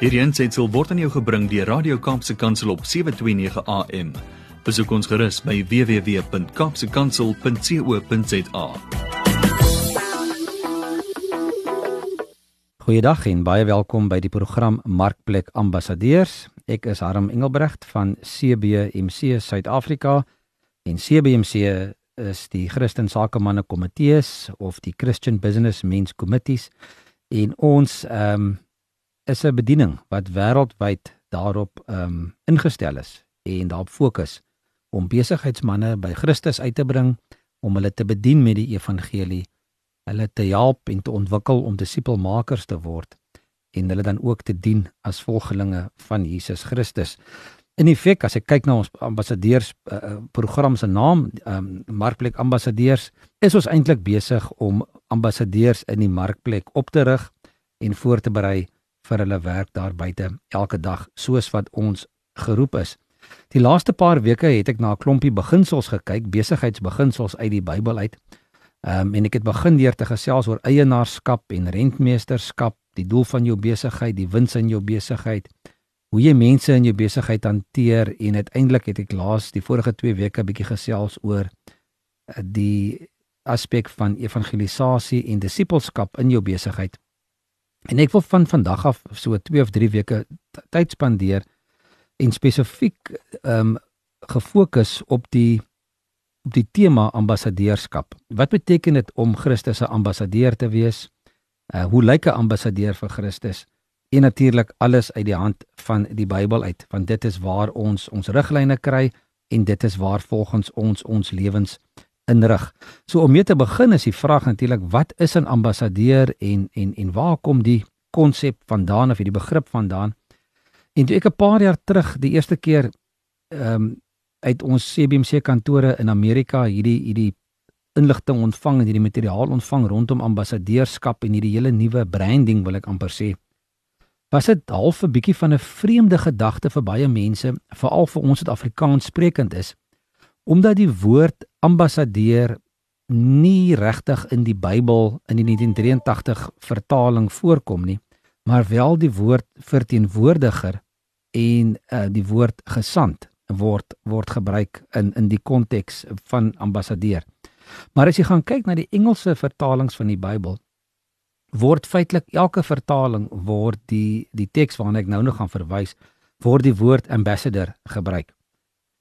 Hierdie aanseit word aan jou gebring deur Radio Kaapse Kansel op 7:29 AM. Besoek ons gerus by www.kapsekansel.co.za. Goeiedag en baie welkom by die program Markplek Ambassadeurs. Ek is Harm Engelbrecht van CBMC Suid-Afrika en CBMC is die Christen Sakemanne Komitees of die Christian Business Men's Committees en ons ehm um, is 'n bediening wat wêreldwyd daarop ehm um, ingestel is en daarop fokus om besigheidsmense by Christus uit te bring om hulle te bedien met die evangelie, hulle te help en te ontwikkel om disipelmakers te word en hulle dan ook te dien as volgelinge van Jesus Christus. In effek as ek kyk na ons ambassadeurs uh, program se naam, ehm um, Markplek Ambassadeurs, is ons eintlik besig om ambassadeurs in die markplek op te rig en voor te berei vir hulle werk daar buite elke dag soos wat ons geroep is. Die laaste paar weke het ek na 'n klompie beginsels gekyk, besigheidsbeginsels uit die Bybel uit. Ehm um, en ek het begin deur te gesels oor eienaarskap en rentmeesterskap, die doel van jou besigheid, die wins in jou besigheid, hoe jy mense in jou besigheid hanteer en uiteindelik het ek laas die vorige 2 weke 'n bietjie gesels oor eh, die aspek van evangelisasie en disippelskap in jou besigheid. En ek wil van vandag af so 2 of 3 weke tyd spandeer en spesifiek ehm um, gefokus op die op die tema ambassadeurskap. Wat beteken dit om Christus se ambassadeur te wees? Uh hoe lyk 'n ambassadeur vir Christus? En natuurlik alles uit die hand van die Bybel uit, want dit is waar ons ons riglyne kry en dit is waar volgens ons ons lewens inrig. So om mee te begin is die vraag natuurlik wat is 'n ambassadeur en en en waar kom die konsep vandaan of die begrip vandaan? En toe ek 'n paar jaar terug die eerste keer ehm um, uit ons CBC kantore in Amerika hierdie hierdie inligting ontvang en hierdie materiaal ontvang rondom ambassadeurskap en hierdie hele nuwe branding wil ek amper sê. Was dit half 'n bietjie van 'n vreemde gedagte vir baie mense, veral vir ons wat Afrikaans sprekend is, omdat die woord ambassadeur nie regtig in die Bybel in die 1983 vertaling voorkom nie, maar wel die woord verteenwoordiger en uh, die woord gesant word word gebruik in in die konteks van ambassadeur. Maar as jy gaan kyk na die Engelse vertalings van die Bybel, word feitelik elke vertaling word die die teks waarna ek nou nog gaan verwys, word die woord ambassador gebruik.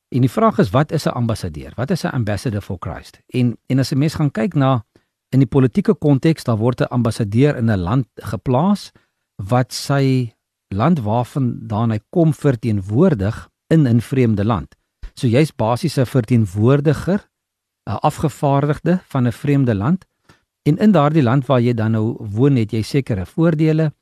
En die vraag is wat is 'n ambassadeur? Wat is 'n ambassador for Christ? En en as 'n mens gaan kyk na in die politieke konteks, dan word 'n ambassadeur in 'n land geplaas wat sy land waarvandaan hy kom verteenwoordig in 'n vreemde land. So jy's basies 'n verteenwoordiger, 'n afgevaardigde van 'n vreemde land. En in daardie land waar jy dan nou woon, het jy sekere voordele.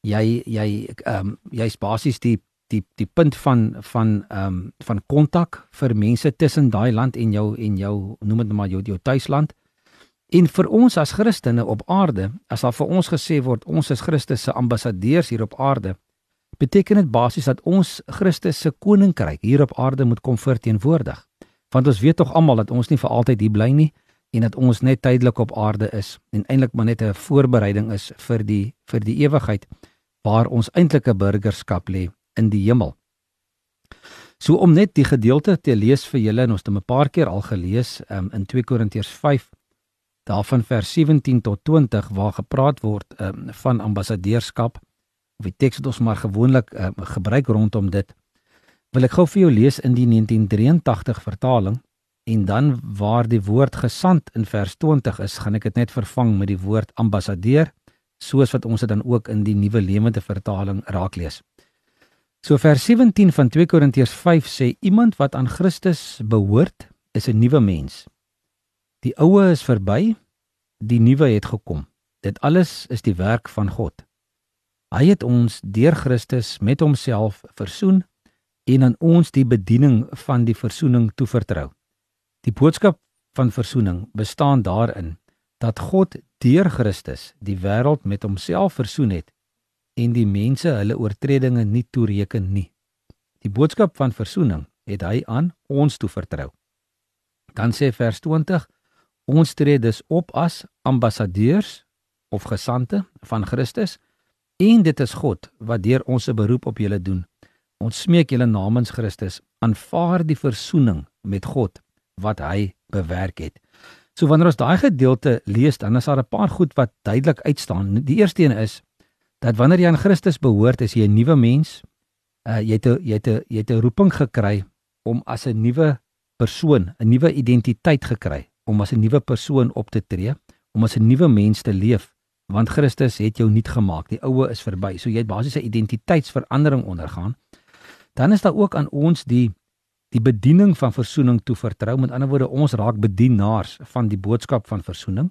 Jy jy ehm um, jy's basies die die die punt van van ehm um, van kontak vir mense tussen daai land en jou en jou noem dit maar jou jou tuisland. En vir ons as Christene op aarde, as daar vir ons gesê word ons is Christus se ambassadeurs hier op aarde, beteken dit basies dat ons Christus se koninkryk hier op aarde moet kom verteenwoordig. Want ons weet tog almal dat ons nie vir altyd hier bly nie en dat ons net tydelik op aarde is en eintlik maar net 'n voorbereiding is vir die vir die ewigheid waar ons eintlike burgerskap lê in die hemel. So om net die gedeelte te lees vir julle en ons het hom 'n paar keer al gelees um, in 2 Korintiërs 5 daarvan vers 17 tot 20 waar gepraat word um, van ambassadeurskap of die teks wat ons maar gewoonlik um, gebruik rondom dit wil ek gou vir jou lees in die 1983 vertaling en dan waar die woord gesant in vers 20 is gaan ek dit net vervang met die woord ambassadeur soos wat ons dit dan ook in die nuwe lewende vertaling raak lees. So vers 17 van 2 Korintiërs 5 sê iemand wat aan Christus behoort is 'n nuwe mens. Die ou is verby, die nuwe het gekom. Dit alles is die werk van God. Hy het ons deur Christus met homself versoen en aan ons die bediening van die versoening toevertrou. Die boodskap van versoening bestaan daarin dat God deur Christus die wêreld met homself versoen het en die mense hulle oortredinge nie toereken nie. Die boodskap van verzoening het hy aan ons toe vertrou. Dan sê vers 20: Ons tree dus op as ambassadeurs of gesande van Christus En dit is God wat deur ons 'n beroep op julle doen. Ons smeek julle namens Christus, aanvaar die verzoening met God wat hy bewerk het. So wanneer ons daai gedeelte lees, dan is daar 'n paar goed wat duidelik uitstaan. Die eerste een is dat wanneer jy aan Christus behoort, is jy 'n nuwe mens. Uh jy het 'n jy het 'n jy het 'n roeping gekry om as 'n nuwe persoon, 'n nuwe identiteit gekry, om as 'n nuwe persoon op te tree, om as 'n nuwe mens te leef, want Christus het jou nuut gemaak. Die ou is verby. So jy het basies 'n identiteitsverandering ondergaan. Dan is daar ook aan ons die die bediening van verzoening toe vertrou. Met ander woorde, ons raak bedienaars van die boodskap van verzoening.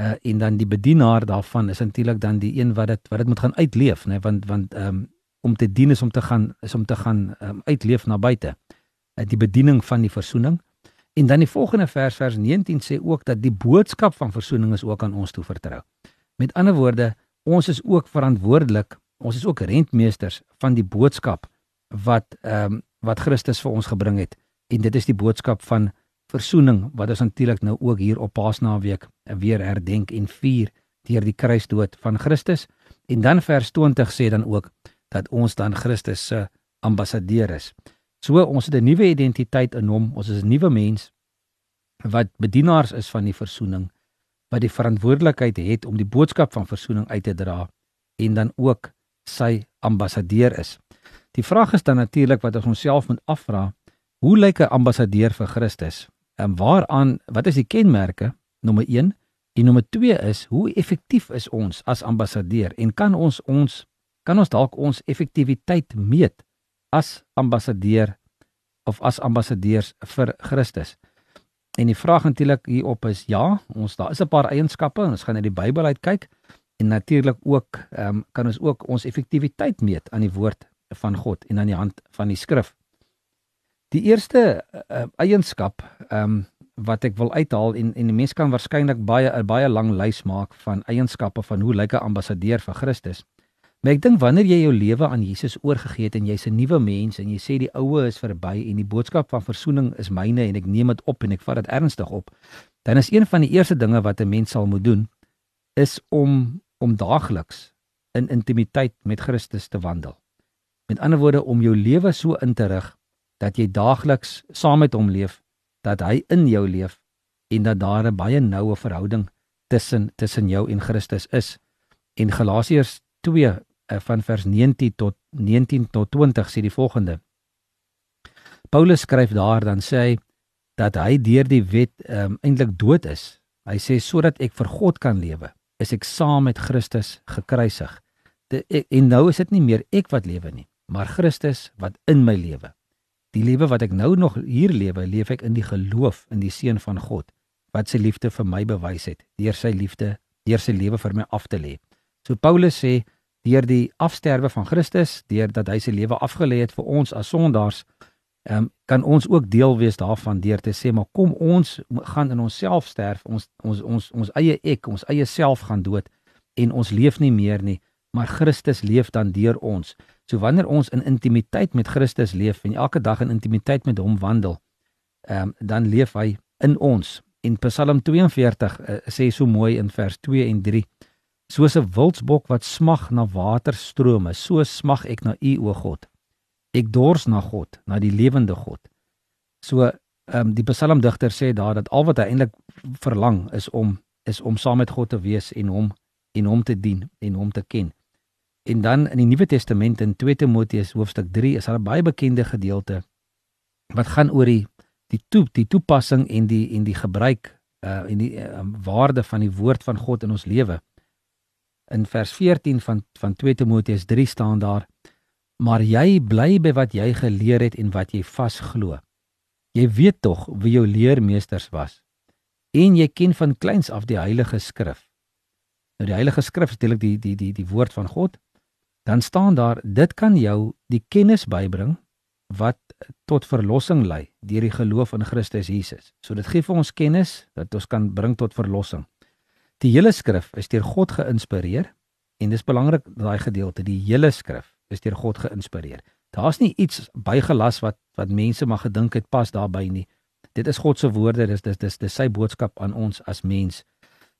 Uh en dan die bedienaar daarvan is natuurlik dan die een wat dit wat dit moet gaan uitleef, né, nee, want want um, om te dien is om te gaan is om te gaan um, uitleef na buite. Uh, die bediening van die verzoening. En dan die volgende vers vers 19 sê ook dat die boodskap van verzoening is ook aan ons toe vertrou. Met ander woorde, ons is ook verantwoordelik, ons is ook rentmeesters van die boodskap wat ehm um, wat Christus vir ons gebring het. En dit is die boodskap van verzoening wat ons natuurlik nou ook hier op Paasnaweek weer herdenk en vier deur die kruisdood van Christus. En dan vers 20 sê dan ook dat ons dan Christus se ambassadeur is. So ons het 'n nuwe identiteit in hom. Ons is 'n nuwe mens wat bedienaars is van die verzoening, wat die verantwoordelikheid het om die boodskap van verzoening uit te dra en dan ook sy ambassadeur is. Die vraag is dan natuurlik wat ons onsself moet afvra, hoe lyk 'n ambassadeur vir Christus? En waaraan wat is die kenmerke? Nommer 1 en nommer 2 is hoe effektief is ons as ambassadeur en kan ons ons kan ons dalk ons effektiwiteit meet as ambassadeur of as ambassadeurs vir Christus. En die vraag natuurlik hierop is ja, ons daar is 'n paar eienskappe en ons gaan na die Bybel uit kyk en natuurlik ook ehm um, kan ons ook ons effektiwiteit meet aan die woord van God en aan die hand van die skrif. Die eerste uh, eienskap ehm um, wat ek wil uithaal en en die mens kan waarskynlik baie 'n baie lang lys maak van eienskappe van hoe lyk 'n ambassadeur vir Christus. Maar ek dink wanneer jy jou lewe aan Jesus oorgegee het en jy's 'n nuwe mens en jy sê die ou is verby en die boodskap van verzoening is myne en ek neem dit op en ek vat dit ernstig op, dan is een van die eerste dinge wat 'n mens sal moet doen is om om daagliks in intimiteit met Christus te wandel. Met ander woorde om jou lewe so in te rig dat jy daagliks saam met hom leef, dat hy in jou leef en dat daar 'n baie noue verhouding tussen tussen jou en Christus is. En Galasiërs 2 uh, van vers 19 tot 19 tot 20 sê die volgende. Paulus skryf daar dan sê hy dat hy deur die wet um, eintlik dood is. Hy sê sodat ek vir God kan lewe, is ek saam met Christus gekruisig. De, en nou is dit nie meer ek wat lewe nie, maar Christus wat in my lewe. Die lewe wat ek nou nog hier lewe, leef ek in die geloof in die seun van God wat sy liefde vir my bewys het deur sy liefde, deur sy lewe vir my af te lê. So Paulus sê deur die afsterwe van Christus, deur dat hy sy lewe afgelê het vir ons as sondaars, um, kan ons ook deel wees daarvan deur te sê maar kom ons gaan in onsself sterf, ons ons ons ons eie ek, ons eie self gaan dood en ons leef nie meer nie, maar Christus leef dan deur ons. So wanneer ons in intimiteit met Christus leef en elke dag in intimiteit met hom wandel, um, dan leef hy in ons. En Psalm 42 uh, eh, sê so mooi in vers 2 en 3 Soos 'n wildsbok wat smag na waterstrome, so smag ek na U o God. Ek dors na God, na die lewende God. So ehm um, die psalmdigter sê daar dat al wat hy eintlik verlang is om is om saam met God te wees en hom en hom te dien en hom te ken. En dan in die Nuwe Testament in 2 Timoteus hoofstuk 3 is daar 'n baie bekende gedeelte wat gaan oor die die toe die toepassing en die en die gebruik uh en die uh, waarde van die woord van God in ons lewe. In vers 14 van van 2 Timoteus 3 staan daar: Maar jy bly by wat jy geleer het en wat jy vasglo. Jy weet tog wie jou leermeesters was. En jy ken van kleins af die Heilige Skrif. Nou die Heilige Skrif is eintlik die die die die woord van God. Dan staan daar: Dit kan jou die kennis bybring wat tot verlossing lei deur die geloof in Christus Jesus. So dit gee vir ons kennis dat ons kan bring tot verlossing. Die hele skrif is deur God geïnspireer en dis belangrik daai gedeelte, die hele skrif is deur God geïnspireer. Daar's nie iets bygelas wat wat mense maar gedink het pas daarbey nie. Dit is God se woorde, dis dis dis dis sy boodskap aan ons as mens.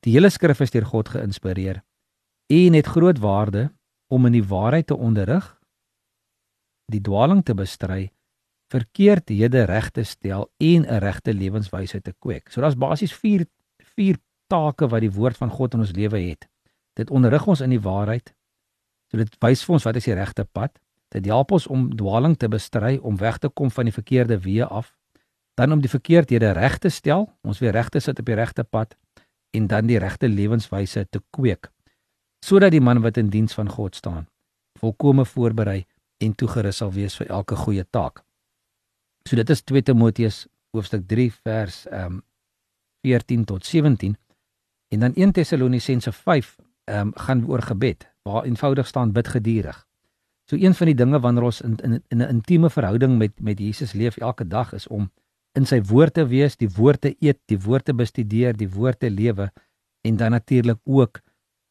Die hele skrif is deur God geïnspireer en het groot waarde om in die waarheid te onderrig, die dwaling te bestry, verkeerdhede reg te stel en 'n regte lewenswyse te kweek. So daar's basies 4 vier take wat die woord van God in ons lewe het. Dit onderrig ons in die waarheid. So dit wys vir ons wat is die regte pad. Dit help ons om dwaling te bestry, om weg te kom van die verkeerde weë af. Dan om die verkeerdhede reg te stel, ons weer reg te sit op die regte pad en dan die regte lewenswyse te kweek sodat die man wat in diens van God staan volkome voorberei en toegerus sal wees vir elke goeie taak. So dit is 2 Timoteus hoofstuk 3 vers ehm um, 14 tot 17 en dan 1 Tessalonisense 5 ehm um, gaan oor gebed waar eenvoudig staan bid geduldig. So een van die dinge wanneer ons in in, in 'n intieme verhouding met met Jesus leef elke dag is om in sy woord te wees, die woord te eet, die woord te bestudeer, die woord te lewe en dan natuurlik ook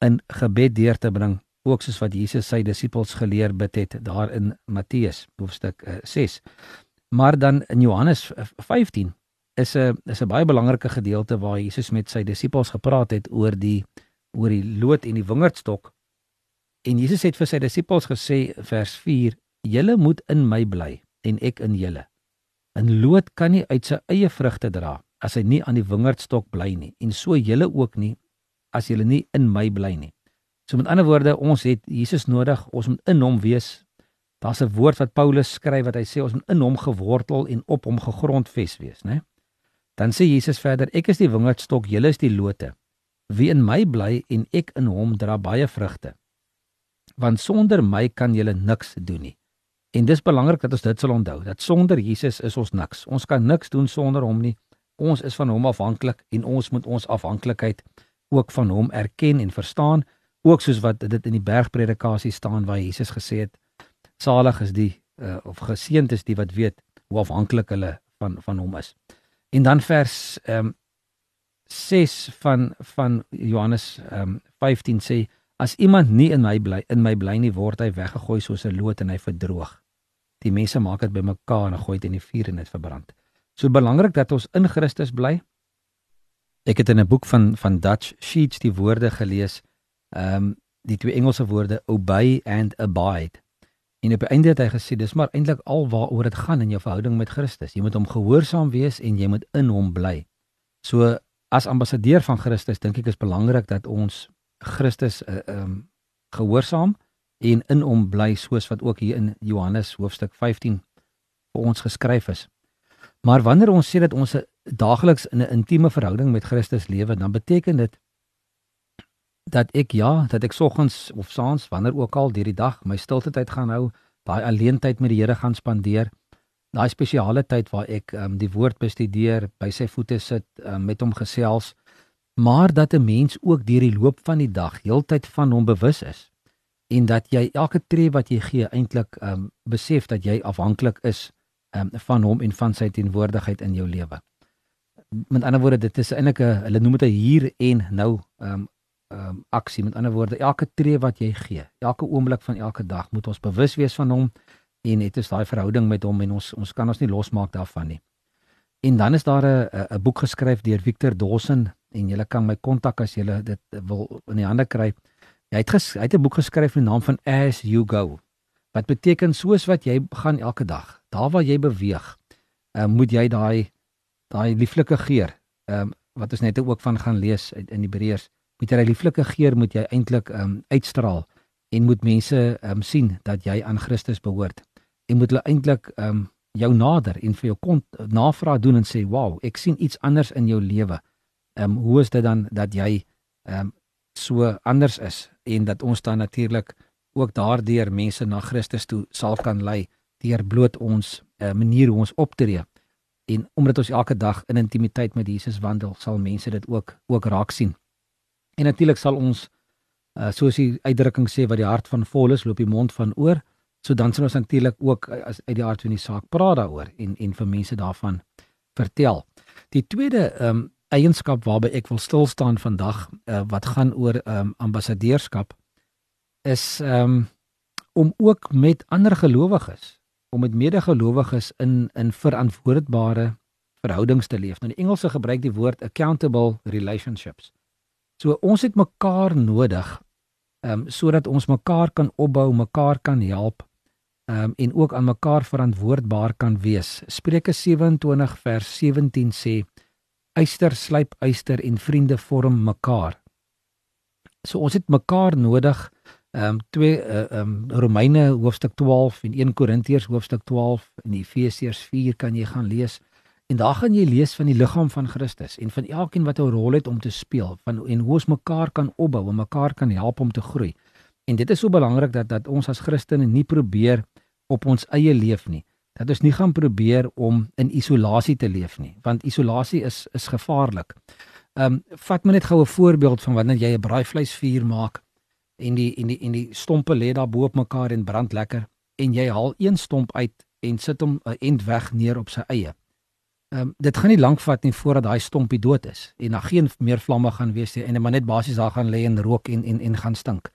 in gebed deur te bring, ook soos wat Jesus sy disippels geleer bid het daar in Matteus hoofstuk 6. Uh, maar dan in Johannes 15 is 'n is 'n baie belangrike gedeelte waar Jesus met sy disippels gepraat het oor die oor die loot en die wingerdstok. En Jesus het vir sy disippels gesê vers 4: "Julle moet in my bly en ek in julle." 'n Loot kan nie uit sy eie vrugte dra as hy nie aan die wingerdstok bly nie, en so julle ook nie as julle nie in my bly nie. So met ander woorde, ons het Jesus nodig, ons moet in hom wees, Daar's 'n woord wat Paulus skryf wat hy sê ons moet in hom gewortel en op hom gegrondves wees, né? Dan sê Jesus verder: Ek is die wingerdstok, julle is die lote. Wie in my bly en ek in hom dra baie vrugte. Want sonder my kan julle niks doen nie. En dis belangrik dat ons dit sal onthou, dat sonder Jesus is ons niks. Ons kan niks doen sonder hom nie. Ons is van hom afhanklik en ons moet ons afhanklikheid ook van hom erken en verstaan, ook soos wat dit in die bergpredikasie staan waar Jesus gesê het: salig is die uh, of geseënd is die wat weet hoe afhanklik hulle van van hom is. En dan vers ehm um, 6 van van Johannes ehm um, 15 sê as iemand nie in my bly in my bly nie word hy weggegooi soos 'n loot en hy verdroog. Die mense maak dit bymekaar en gooi dit in die vuur en dit verbrand. So belangrik dat ons in Christus bly. Ek het in 'n boek van van Dutch Sheets die woorde gelees. Ehm um, die twee Engelse woorde obey and abide. En op die einde het hy gesê dis maar eintlik al waaroor dit gaan in jou verhouding met Christus. Jy moet hom gehoorsaam wees en jy moet in hom bly. So as ambassadeur van Christus dink ek is belangrik dat ons Christus uh, um gehoorsaam en in hom bly soos wat ook hier in Johannes hoofstuk 15 vir ons geskryf is. Maar wanneer ons sê dat ons daagliks in 'n intieme verhouding met Christus lewe, dan beteken dit dat ek ja, dat ek soggens of saans wanneer ook al deur die dag my stilte tyd gaan hou, daai alleen tyd met die Here gaan spandeer. Daai spesiale tyd waar ek um, die woord bestudeer, by sy voete sit, um, met hom gesels, maar dat 'n mens ook deur die loop van die dag heeltyd van hom bewus is en dat jy elke tree wat jy gee eintlik um, besef dat jy afhanklik is um, van hom en van sy teenwoordigheid in jou lewe. Met ander woorde, dit is eintlik 'n hulle noem dit 'n hier en nou um, um, aksie. Met ander woorde, elke tree wat jy gee, elke oomblik van elke dag moet ons bewus wees van hom en het ons daai verhouding met hom en ons ons kan ons nie losmaak daarvan nie. En dan is daar 'n 'n boek geskryf deur Victor Dawson en jy kan my kontak as jy dit wil in die hande kry. Hy het ges, hy het 'n boek geskryf met die naam van As You Go. Wat beteken soos wat jy gaan elke dag, daar waar jy beweeg, uh, moet jy daai daai lieflike geur, ehm um, wat ons net ook van gaan lees in Hebreërs, met jy lieflike geur moet jy eintlik um, uitstraal en moet mense um, sien dat jy aan Christus behoort. En moet hulle eintlik um, jou nader en vir jou kon navraag doen en sê, "Wow, ek sien iets anders in jou lewe." Ehm um, hoe is dit dan dat jy ehm um, so anders is en dat ons dan natuurlik ook daardeur mense na Christus toe sal kan lei deur bloot ons uh, manier hoe ons optree. En omdat ons elke dag in intimiteit met Jesus wandel, sal mense dit ook ook raak sien. En natuurlik sal ons uh, soos die uitdrukking sê wat die hart van vol is, loop die mond van oor. So dan sal ons natuurlik ook as uit die hart van die saak praat daaroor en en vir mense daarvan vertel. Die tweede ehm um, eienskap waarby ek wil stil staan vandag uh, wat gaan oor ehm um, ambassadeurskap is ehm um, om ook met ander gelowiges, om met medegelowiges in in verantwoordbare verhoudings te leef. Nou die Engelse gebruik die woord accountable relationships. So ons het mekaar nodig ehm um, sodat ons mekaar kan opbou, mekaar kan help ehm um, en ook aan mekaar verantwoordbaar kan wees. Spreuke 27 vers 17 sê: Eyster slyp eyster en vriende vorm mekaar. So ons het mekaar nodig. Ehm um, twee ehm uh, um, Romeine hoofstuk 12 en 1 Korintiërs hoofstuk 12 en Efesiërs 4 kan jy gaan lees. En daar gaan jy lees van die liggaam van Christus en van elkeen wat 'n rol het om te speel, van en hoe ons mekaar kan opbou en mekaar kan help om te groei. En dit is so belangrik dat dat ons as Christene nie probeer op ons eie leef nie. Dat ons nie gaan probeer om in isolasie te leef nie, want isolasie is is gevaarlik. Ehm um, vat my net gou 'n voorbeeld van wanneer jy 'n braaivleisvuur maak en die en die en die stompe lê daar bo op mekaar en brand lekker en jy haal een stomp uit en sit hom 'n end weg neer op sy eie. Ehm um, dit gaan nie lank vat nie voordat daai stompie dood is en daar geen meer vlamme gaan wees nie en maar net basies daar gaan lê en rook en en en gaan stink.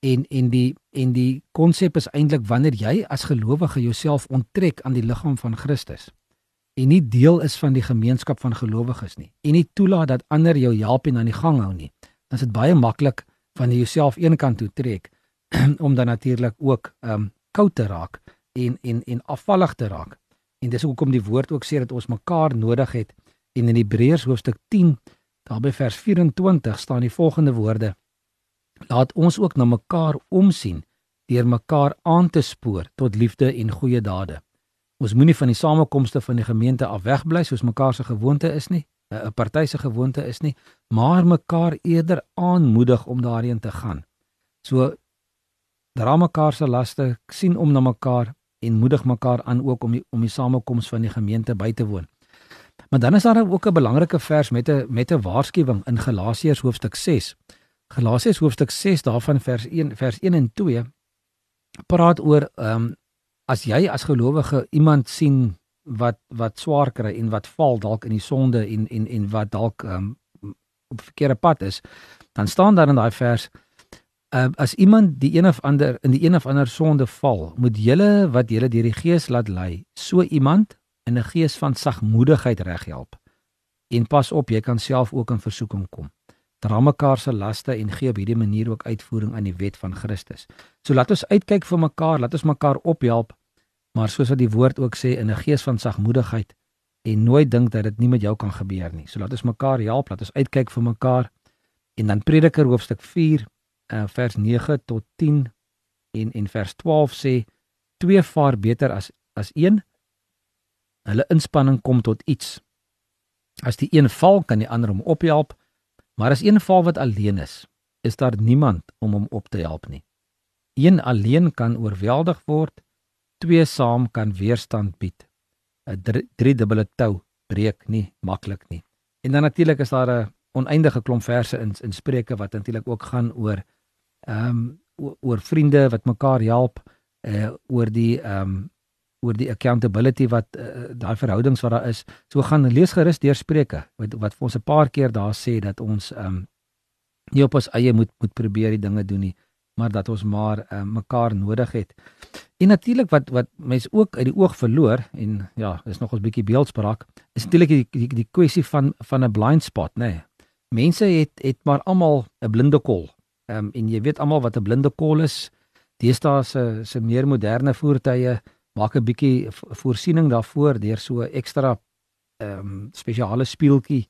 En en die en die konsep is eintlik wanneer jy as gelowige jouself onttrek aan die liggaam van Christus en nie deel is van die gemeenskap van gelowiges nie en nie toelaat dat ander jou help en aan die gang hou nie, dan is dit baie maklik van jouself een kant toe trek om dan natuurlik ook ehm um, koud te raak en en en afvallig te raak. En dis hoekom die woord ook sê dat ons mekaar nodig het. En in Hebreërs hoofstuk 10, daarby vers 24 staan die volgende woorde: Laat ons ook na mekaar omsien deur mekaar aan te spoor tot liefde en goeie dade. Ons moenie van die samekomste van die gemeente af wegbly soos mekaar se gewoonte is nie, 'n party se gewoonte is nie, maar mekaar eerder aanmoedig om daarheen te gaan. So dra mekaar se laste, sien om na mekaar en moedig mekaar aan ook om die, om die samekoms van die gemeente by te woon. Maar dan is daar ook 'n belangrike vers met 'n met 'n waarskuwing in Galasiërs hoofstuk 6. Galasiërs hoofstuk 6 daarvan vers 1 vers 1 en 2 praat oor ehm um, as jy as gelowige iemand sien wat wat swaar kry en wat val dalk in die sonde en en en wat dalk um, op verkeerde pad is, dan staan daar in daai vers uh, as iemand die een of ander in die een of ander sonde val, moet julle wat julle deur die Gees laat lei, so iemand in 'n gees van sagmoedigheid reghelp. En pas op, jy kan self ook in versoeking kom. Dra mekaar se laste en gee op hierdie manier ook uitvoering aan die wet van Christus. So laat ons uitkyk vir mekaar, laat ons mekaar ophelp, maar soos wat die woord ook sê in 'n gees van sagmoedigheid en nooit dink dat dit nie met jou kan gebeur nie. So laat ons mekaar help, laat ons uitkyk vir mekaar. En dan Prediker hoofstuk uh, vers 9 tot 10 en en vers 12 sê twee vaar beter as as een. Hulle inspanning kom tot iets. As die een val, kan die ander hom ophelp, maar as een val wat alleen is, is daar niemand om hom op te help nie. Een alleen kan oorweldig word, twee saam kan weerstand bied. 'n drie dubbele tou breek nie maklik nie. En dan natuurlik is daar 'n oneindige klomp verse in in Spreuke wat natuurlik ook gaan oor ehm um, oor vriende wat mekaar help uh oor die ehm um, oor die accountability wat uh, daai verhoudings wat daar is. So gaan lees gerus deur Spreuke wat wat vir ons 'n paar keer daar sê dat ons ehm um, nie op ons eie moet moet probeer die dinge doen nie, maar dat ons maar uh, mekaar nodig het. En natuurlik wat wat mense ook uit die oog verloor en ja, is nog 'n bietjie beeldspraak, is natuurlik die die, die kwessie van van 'n blind spot, nê. Nee. Mense het het maar almal 'n blinde kol. Ehm um, en jy weet almal wat 'n blinde kol is. Deesdae se se meer moderne voertuie maak 'n bietjie voorsiening daarvoor deur so ekstra ehm um, spesiale speeltjie en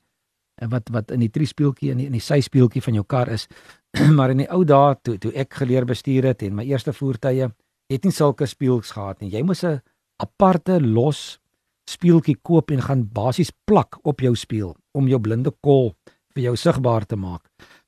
wat wat in die triespieeltjie in die, in die syspieeltjie van jou kar is. maar in die ou dae toe toe ek geleer bestuur het en my eerste voertuie het nie sulke speels gehad nie. Jy moes 'n aparte los speeltjie koop en gaan basies plak op jou spieël om jou blinde kol vir jou sigbaar te maak.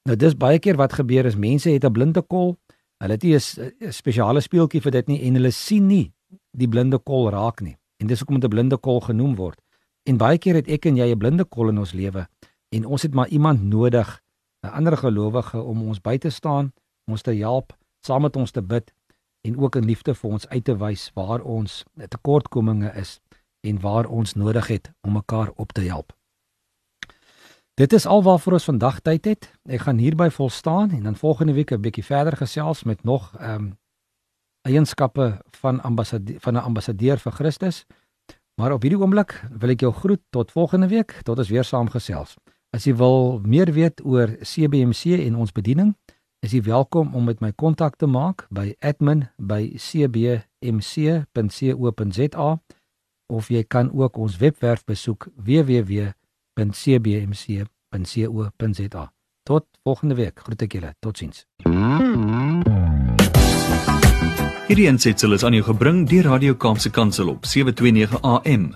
Nou dis baie keer wat gebeur is mense het 'n blinde kol. Hulle het nie 'n spesiale speeltjie vir dit nie en hulle sien nie die blinde kol raak nie. En dis hoekom dit 'n blinde kol genoem word. En baie keer het ek en jy 'n blinde kol in ons lewe en ons het maar iemand nodig, 'n ander gelowige om ons by te staan, ons te help, saam met ons te bid en ook in liefde vir ons uit te wys waar ons tekortkominge is en waar ons nodig het om mekaar op te help. Dit is alwaarvoor ons vandag tyd het. Ek gaan hierby volstaan en dan volgende week 'n bietjie verder gesels met nog ehm um, eienskappe van ambassadeur van 'n ambassadeur vir Christus. Maar op hierdie oomblik wil ek jou groet tot volgende week tot ons weer saam gesels. As jy wil meer weet oor CBMC en ons bediening, is jy welkom om met my kontak te maak by admin@cbmc.co.za of jy kan ook ons webwerf besoek www.cbmc.co.za. Tot volgende week. Groet ek julle. Totsiens. Hierdie ensetsel is aan jou gebring deur Radio Kaapse Kansel op 729 AM.